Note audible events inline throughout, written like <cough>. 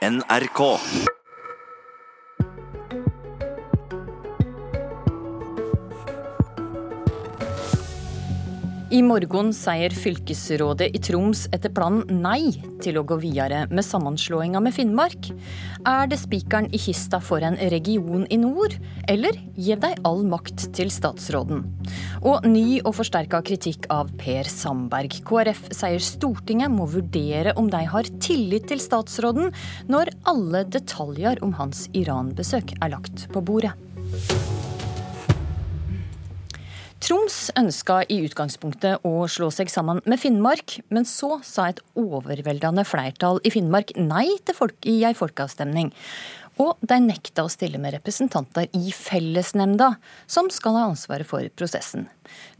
NRK. I morgen sier fylkesrådet i Troms etter planen nei til å gå videre med sammenslåinga med Finnmark. Er det spikeren i kista for en region i nord, eller gir de all makt til statsråden? Og ny og forsterka kritikk av Per Sandberg. KrF sier Stortinget må vurdere om de har tillit til statsråden når alle detaljer om hans Iran-besøk er lagt på bordet. Troms ønska i utgangspunktet å slå seg sammen med Finnmark, men så sa et overveldende flertall i Finnmark nei til folk i ei folkeavstemning. Og de nekta å stille med representanter i fellesnemnda, som skal ha ansvaret for prosessen.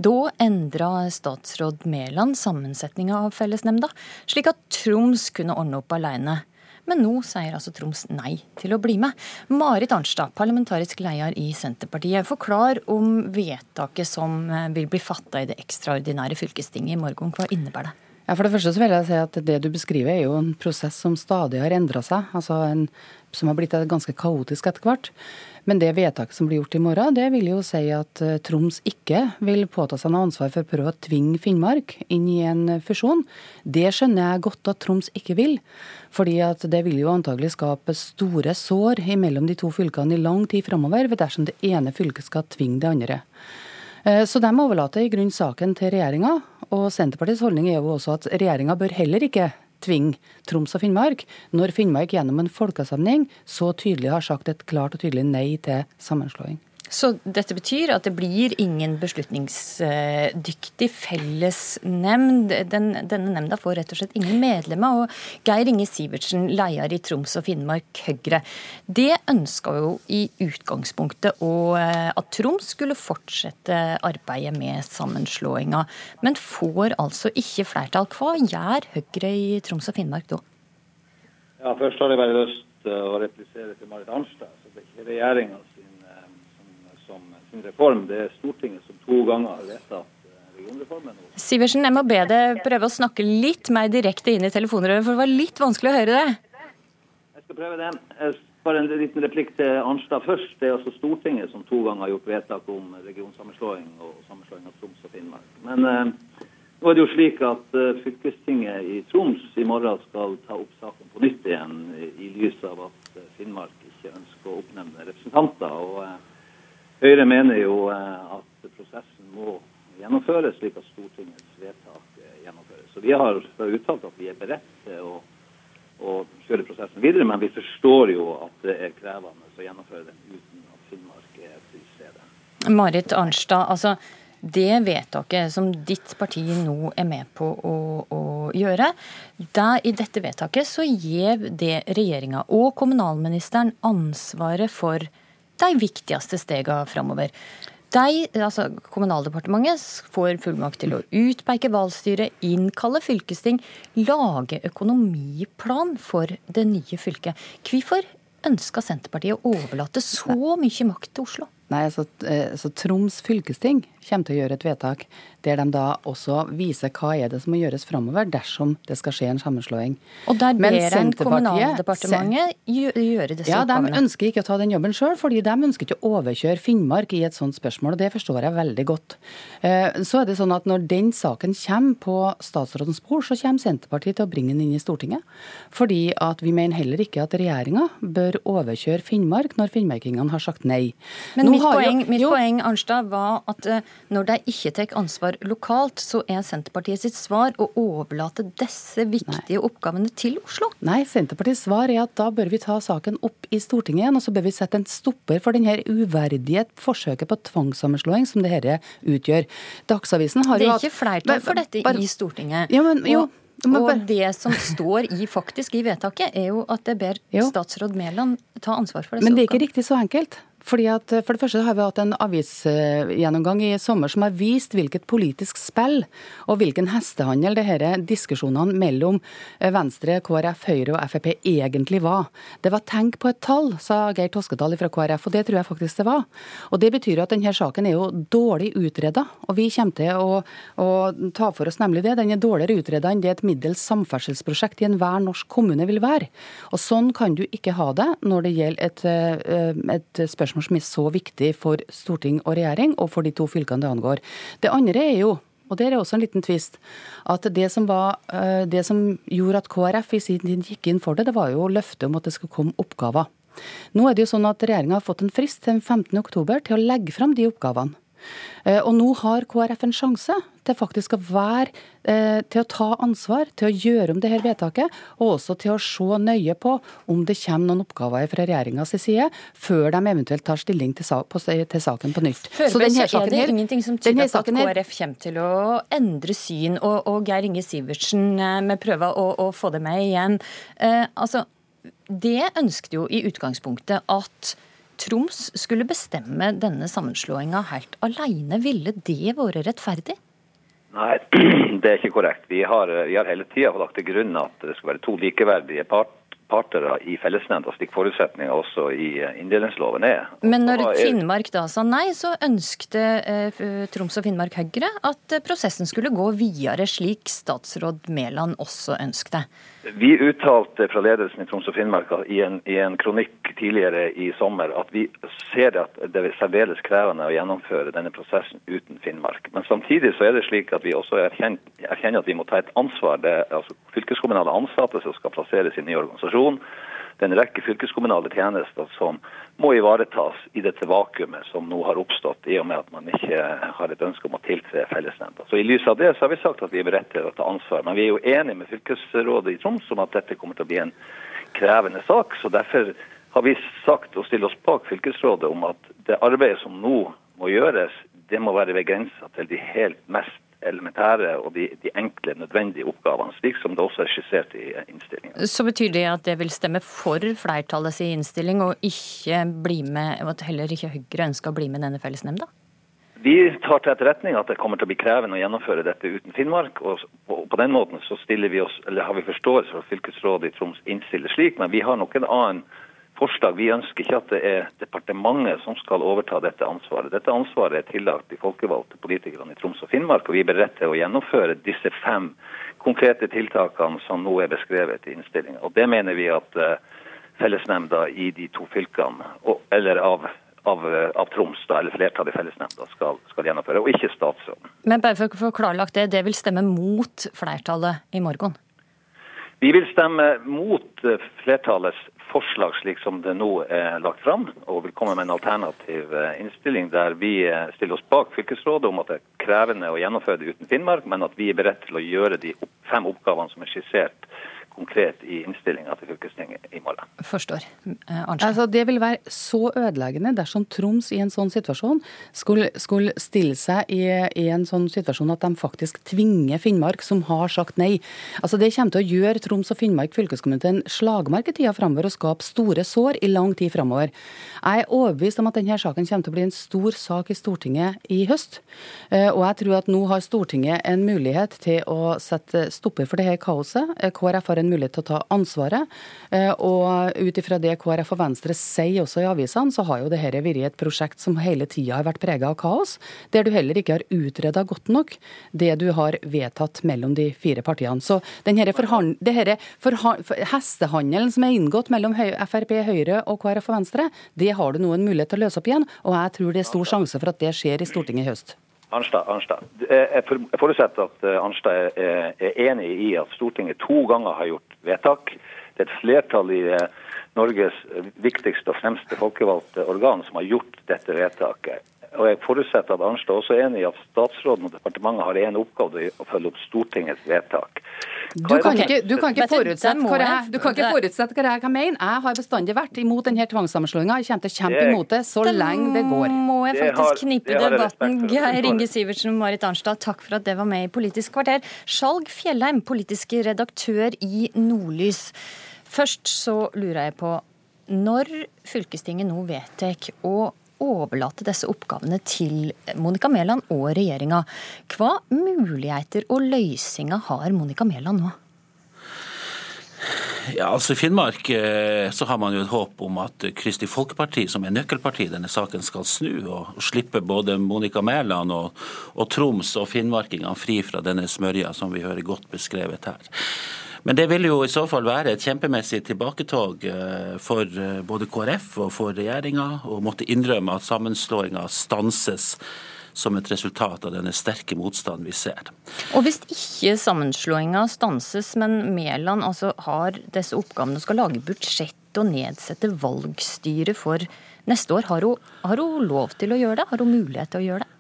Da endra statsråd Mæland sammensetninga av fellesnemnda, slik at Troms kunne ordne opp alene. Men nå sier altså Troms nei til å bli med. Marit Arnstad, parlamentarisk leder i Senterpartiet. Forklar om vedtaket som eh, vil bli fatta i det ekstraordinære fylkestinget i morgen. Hva innebærer det? Ja, For det første så vil jeg si at det du beskriver er jo en prosess som stadig har endra seg. altså en, Som har blitt ganske kaotisk etter hvert. Men det vedtaket som blir gjort i morgen, det vil jo si at eh, Troms ikke vil påta seg noe ansvar for å prøve å tvinge Finnmark inn i en fusjon. Det skjønner jeg godt at Troms ikke vil. Fordi at det vil jo antagelig skape store sår mellom de to fylkene i lang tid framover, dersom det ene fylket skal tvinge det andre. Eh, så de overlater i grunn saken til regjeringa. Og Senterpartiets holdning er jo også at regjeringa bør heller ikke tvinge Troms og Finnmark, når Finnmark gjennom en folkeavstemning så tydelig har sagt et klart og tydelig nei til sammenslåing. Så dette betyr at det blir ingen beslutningsdyktig fellesnemnd. Den, denne nemnda får rett og slett ingen medlemmer. Og Geir Inge Sivertsen, leder i Troms og Finnmark Høyre. Det ønska jo i utgangspunktet eh, at Troms skulle fortsette arbeidet med sammenslåinga, men får altså ikke flertall. Hva gjør Høyre i Troms og Finnmark da? Ja, Først har jeg bare lyst til å replisere til Marit Arnstad. så det er ikke regjeringa sin reform. Det er Stortinget som to ganger har vedtatt eh, regionreformen. Sivertsen, jeg må be deg prøve å snakke litt mer direkte inn i telefonrøret, for det var litt vanskelig å høre det. Jeg skal prøve det. Bare en liten replikk til Arnstad først. Det er altså Stortinget som to ganger har gjort vedtak om regionsammenslåing og sammenslåing av Troms og Finnmark. Men eh, nå er det jo slik at eh, fylkestinget i Troms i morgen skal ta opp saken på nytt igjen, i lys av at eh, Finnmark ikke ønsker å oppnevne representanter. og eh, Høyre mener jo eh, at prosessen må gjennomføres slik at Stortingets vedtak eh, gjennomføres. Så Vi har uttalt at vi er beredt til å, å, kjøre prosessen videre, men vi forstår jo at det er krevende å gjennomføre den uten at Finnmark er til stede. Marit Arnstad, altså det vedtaket som ditt parti nå er med på å, å gjøre, der, i dette vedtaket så gir det regjeringa og kommunalministeren ansvaret for de viktigste stegene framover. De, altså Kommunaldepartementet får fullmakt til å utpeke valgstyret, innkalle fylkesting, lage økonomiplan for det nye fylket. Hvorfor ønska Senterpartiet å overlate så mye makt til Oslo? Nei, altså, eh, så Troms fylkesting kommer til å gjøre et vedtak der de da også viser hva er det som må gjøres framover dersom det skal skje en sammenslåing. Og der ber en Kommunaldepartementet gjøre disse ja, oppgavene? Ja, De ønsker ikke å ta den jobben sjøl, fordi de ønsker ikke å overkjøre Finnmark i et sånt spørsmål. og Det forstår jeg veldig godt. Eh, så er det sånn at Når den saken kommer på statsrådens bord, så kommer Senterpartiet til å bringe den inn i Stortinget. Fordi at vi mener heller ikke at regjeringa bør overkjøre Finnmark når finnmarkingene har sagt nei. Men Nå mitt, poeng, mitt poeng, Arnstad, var at eh, når de ikke tar ansvar lokalt, så er Senterpartiet sitt svar å overlate disse viktige Nei. oppgavene til Oslo? Nei, Senterpartiets svar er at da bør vi ta saken opp i Stortinget igjen, og så bør vi sette en stopper for denne uverdige forsøket på tvangssammenslåing som det dette utgjør. Dagsavisen har jo Det er ikke flertall for dette bare, i Stortinget. Ja, men, jo, og det som står i, faktisk i vedtaket, er jo at det ber statsråd Mæland ta ansvar for disse Men det er ikke riktig så enkelt. Fordi at For det første har vi hatt en avisgjennomgang i sommer som har vist hvilket politisk spill og hvilken hestehandel det disse diskusjonene mellom Venstre, KrF, Høyre og Frp egentlig var. Det var tenk på et tall, sa Geir Toskedal fra KrF, og det tror jeg faktisk det var. Og Det betyr at denne saken er jo dårlig utreda, og vi kommer til å, å, ta for oss nemlig det. Den er dårligere utreda enn det et middels samferdselsprosjekt i enhver norsk kommune vil være. Og Sånn kan du ikke ha det når det gjelder et, eh, et spørsmål spørsmål som er så viktig for storting og regjering, og for de to fylkene det angår. Det andre er jo og der er også en liten tvist. At det som, var, eh, det som gjorde at KrF i sin tid gikk inn for det, det var jo løftet om at det skulle komme oppgaver. Nå er det jo sånn at regjeringa har fått en frist til 15.10 til å legge fram de oppgavene. Eh, og nå har KrF en sjanse til faktisk å være eh, til å ta ansvar, til å gjøre om det her vedtaket, og også til å se nøye på om det kommer noen oppgaver fra regjeringas side, før de eventuelt tar stilling til, saken på nytt. så denne så er det her, ingenting som tyder på at KrF kommer til å endre syn, og, og Geir Inge Sivertsen, med eh, prøver å, å, få det med igjen. Eh, altså, det ønsket jo i utgangspunktet at Troms skulle bestemme denne sammenslåinga helt alene. Ville det vært rettferdig? Nei, <clears throat> det er ikke korrekt. Vi har, vi har hele tida lagt til grunn at det skal være to likeverdige part, parter i fellesnemnda, slik forutsetninga også i eh, inndelingsloven er. Men når Finnmark da sa nei, så ønskte eh, Troms og Finnmark Høyre at eh, prosessen skulle gå videre, slik statsråd Mæland også ønskte. Vi uttalte fra ledelsen i Troms og Finnmark i en, i en, kronikk tidligere i sommer at vi ser at det er særdeles krevende å gjennomføre denne prosessen uten Finnmark. Men samtidig så er det slik at vi også erkjenner, erkjenner at vi må ta et ansvar. Det er altså fylkeskommunale ansatte som skal plasseres i ny organisasjon det er en rekke fylkeskommunale tjenester som må ivaretas i dette vakuumet som nå har oppstått, i og med at man ikke har et ønske om å tiltre fellesnemnda. Så I lys av det så har vi sagt at vi er beredt til å ta ansvar. Men vi er jo enige med fylkesrådet i Troms om at dette kommer til å bli en krevende sak. så Derfor har vi sagt og stiller oss bak fylkesrådet om at det arbeidet som nå må gjøres, det må være ved grensa til de helt mest elementære og de, de, enkle, nødvendige oppgavene, slik som det også er skissert i innstillingen. Så betyr det at det vil stemme for flertallets innstilling, og ikke bli med, at heller ikke Høyre ønsker å bli med denne fellesnemnda? Vi tar til etterretning at det kommer til å bli krevende å gjennomføre dette uten Finnmark. og På den måten så stiller vi oss, eller har vi forståelse for at fylkesrådet i Troms innstiller slik, men vi har nok en annen forslag. Vi ønsker ikke at det er departementet som skal overta dette ansvaret. Dette ansvaret er tillagt de folkevalgte politikerne i Troms og Finnmark, og vi er beredt til å gjennomføre disse fem konkrete tiltakene som nå er beskrevet i innstillinga. Det mener vi at uh, fellesnemnda i de to fylkene, eller av, av, av, Troms, da, eller flertallet i fellesnemnda, skal, skal, gjennomføre, og ikke statsråden. Men bare for å få klarlagt det, det vil stemme mot flertallet i morgen? Vi vil stemme mot eh, flertallets forslag slik som det nå er lagt fram, og vil komme med en alternativ eh, innstilling der vi eh, stiller oss bak fylkesrådet om at det er krevende å gjennomføre det uten Finnmark, men at vi er beredt til å gjøre de fem oppgavene som er skissert konkret i innstillinga til morgen. Forstår. Eh, altså, det vil være så ødeleggende dersom Troms i en sånn situasjon skulle, skulle stille seg i, i, en sånn situasjon at de faktisk tvinger Finnmark, som har sagt nei. Altså, Det kommer til å gjøre Troms og Finnmark fylkeskommune til en slagmark i tida framover og skape store sår i lang tid framover. Jeg er overbevist om at denne saken kommer til å bli en stor sak i Stortinget i høst. Eh, og jeg tror at nå har Stortinget en mulighet til å sette stopper for dette kaoset. Eh, KrF har en mulighet til å ta ansvaret. Og ut ifra det KrF og Venstre sier også i avisene, så har jo dette vært et prosjekt som hele tida har vært prega av kaos, der du heller ikke har utreda godt nok det du har vedtatt mellom de fire partiene. Så denne det hestehandelen som er inngått mellom Frp, Høyre og KrF og Venstre, det har du nå en mulighet til å løse opp igjen, og jeg tror det er stor sjanse for at det skjer i Stortinget i høst. Arnstad, Arnstad. Jeg forutsetter at eh, Arnstad er enig i at Stortinget to ganger har gjort vedtak. Det er et flertall i eh, Norges viktigste og fremste folkevalgte organ som har gjort dette vedtaket. Og jeg forutsetter at Arnstad også er enig i at statsråden og departementet har en oppgave å følge opp Stortingets vedtak. Du kan, ikke, du kan ikke forutsette hva jeg, du kan ikke forutsette hva jeg kan mene. Jeg har bestandig vært imot denne tvangssammenslåinga. Jeg kommer til å kjempe imot det så lenge det går. Da må jeg faktisk knipe debatten. Geir Inge Sivertsen og Marit Arnstad, takk for at det var med i Politisk kvarter. Skjalg Fjellheim, politisk redaktør i Nordlys. Først så lurer jeg på Når fylkestinget nå vedtar å overlate disse oppgavene til Monica Mæland og regjeringa, hva muligheter og løsninger har Monica Mæland nå? Ja, altså I Finnmark eh, så har man jo et håp om at Kristi Folkeparti, som er nøkkelparti i denne saken, skal snu og, slippe både Monica Mæland og, og, Troms og finnmarkingene fri fra denne smørja som vi hører godt beskrevet her. Men det vil jo i så fall være et kjempemessig tilbaketog eh, for eh, både KrF og for regjeringa, å måtte innrømme at sammenslåinga stanses som et resultat av denne sterke motstanden vi ser. Og Hvis ikke sammenslåinga stanses, men Mæland altså har disse oppgavene og skal lage budsjett og nedsette valgstyre for neste år, har hun, har hun lov til å gjøre det? Har hun mulighet til å gjøre det?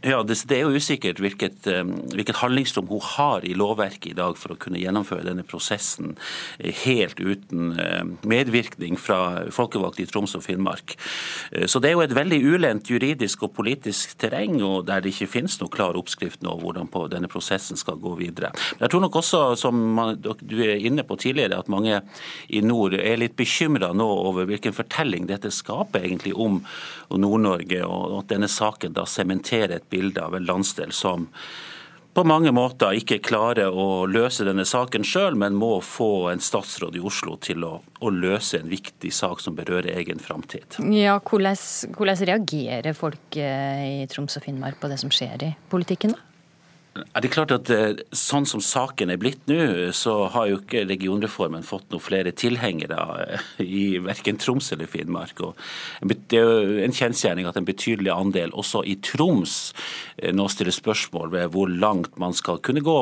Ja, det, det, er jo usikkert hvilket, eh, hvilket, handlingsrom hun har i lovverket i dag for å kunne gjennomføre denne prosessen eh, helt uten eh, medvirkning fra folkevalgte i Troms og Finnmark. Så det er jo et veldig ulendt juridisk og politisk terreng, og der det ikke finnes noe klar oppskrift nå hvordan denne prosessen skal gå videre. Men jeg tror nok også, som du er inne på tidligere, at mange i nord er litt bekymra nå over hvilken fortelling dette skaper egentlig om Nord-Norge, og at denne saken da sementerer presentere et bilde av en landsdel som på mange måter ikke klarer å løse denne saken sjøl, men må få en statsråd i Oslo til å, å, løse en viktig sak som berører egen framtid. Ja, hvordan, hvordan reagerer folk eh, i Troms og Finnmark på det som skjer i politikken? da? Er det klart at eh, Sånn som saken er blitt nå, så har jo ikke regionreformen fått noen flere tilhengere eh, i verken Troms eller Finnmark. Og det er jo en kjensgjerning at en betydelig andel også i Troms eh, nå stiller spørsmål ved hvor langt man skal kunne gå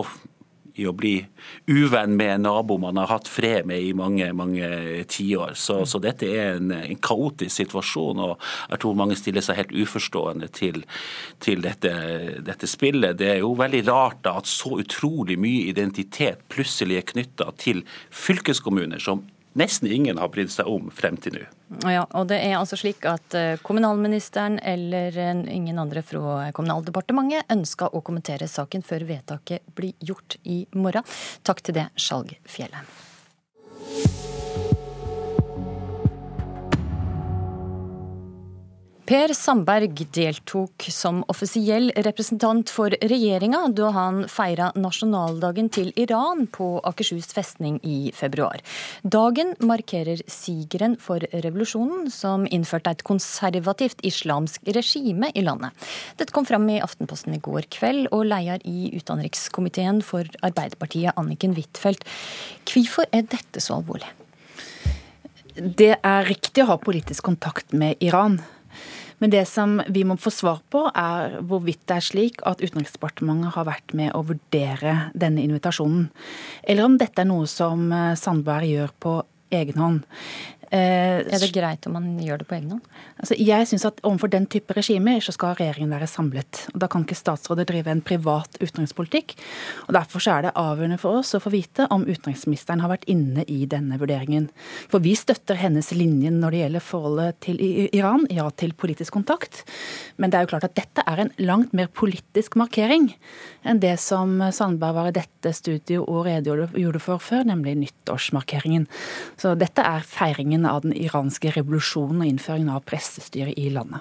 i å bli uvenn med en nabo man har hatt fred med i mange mange tiår. Så, så dette er en, en, kaotisk situasjon, og jeg tror mange stiller seg helt uforstående til, til dette, dette, spillet. Det er jo veldig rart da, at så utrolig mye identitet plutselig er knytta til fylkeskommuner som nesten ingen har brydd seg om frem til nå. Ja, og det er altså slik at eh, kommunalministeren eller ingen andre fra Kommunaldepartementet ønska å kommentere saken før vedtaket blir gjort i morgen. Takk til det, Skjalg Fjellet. Per Sandberg deltok som offisiell representant for regjeringa da han feira nasjonaldagen til Iran på Akershus festning i februar. Dagen markerer sigeren for revolusjonen, som innførte et konservativt islamsk regime i landet. Dette kom fram i Aftenposten i går kveld, og leder i utenrikskomiteen for Arbeiderpartiet, Anniken Huitfeldt. Hvorfor er dette så alvorlig? Det er riktig å ha politisk kontakt med Iran. Men det som vi må få svar på, er hvorvidt det er slik at Utenriksdepartementet har vært med å vurdere denne invitasjonen. Eller om dette er noe som eh, Sandberg gjør på egen hånd. Eh, er det greit om man gjør det på egen hånd? Altså, jeg synes at Overfor den type regimer så skal regjeringen være samlet. og Da kan ikke statsrådet drive en privat utenrikspolitikk. og Derfor så er det avgjørende for oss å få vite om utenriksministeren har vært inne i denne vurderingen. For vi støtter hennes linje når det gjelder forholdet til Iran, ja til politisk kontakt. Men det er jo klart at dette er en langt mer politisk markering enn det som Sandberg var i dette studio og redegjorde for før, nemlig nyttårsmarkeringen. Så dette er feiringen støttingen av den iranske revolusjonen og innføringen av pressestyret i landet.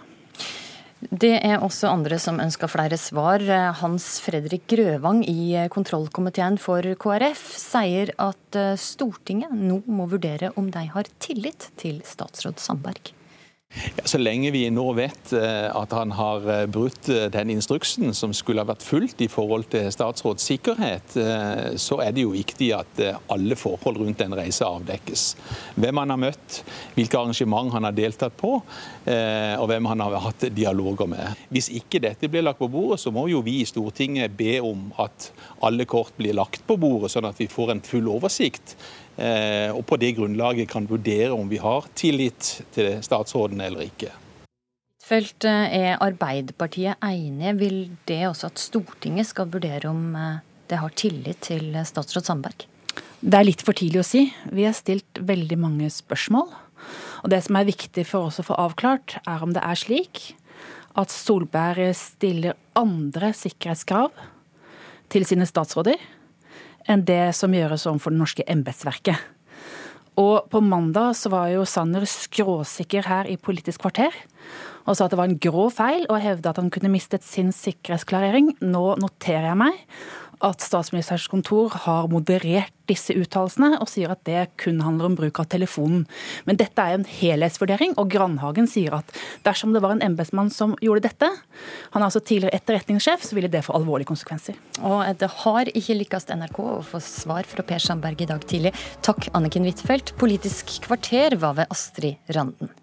Det er også andre som ønsker flere svar. Hans Fredrik Grøvang i kontrollkomiteen for KrF sier at Stortinget nå må vurdere om de har tillit til statsråd Sandberg. Så lenge vi nå vet eh, at han har eh, brutt eh, den instruksen som skulle ha vært fulgt i forhold til statsråds sikkerhet, så er det jo viktig at alle forhold rundt den reisa avdekkes. Hvem han har møtt, hvilke arrangement han har deltatt på, og hvem han har hatt dialoger med. Hvis ikke dette blir lagt på bordet, så må jo vi i Stortinget be om at alle kort blir lagt på bordet, sånn at vi får en full oversikt og på det grunnlaget kan vurdere om vi har tillit til statsråden eller ikke. Felt, eh, er Arbeiderpartiet enige. Vil det også at Stortinget skal vurdere om eh, det har tillit til statsråd Sandberg? Det er litt for tidlig å si. Vi har stilt veldig mange spørsmål. Og det som er viktig for oss å få avklart, er om det er slik at Solberg stiller andre sikkerhetskrav til sine statsråder enn det som gjøres overfor det norske embetsverket. Og på mandag så var jo Sanner skråsikker her i Politisk kvarter og sa at det var en grå feil, og hevda at han kunne mistet sin sikkerhetsklarering. Nå noterer jeg meg at statsministerens kontor har moderert disse uttalelsene, og sier at det kun handler om bruk av telefonen. Men dette er en helhetsvurdering, og Grandhagen sier at dersom det var en embetsmann som gjorde dette, han er altså tidligere etterretningssjef, så ville det få alvorlige konsekvenser. Og det har ikke lykkes NRK å få svar fra Per Sandberg i dag tidlig. Takk, Anniken Huitfeldt. Politisk kvarter var ved Astrid Randen.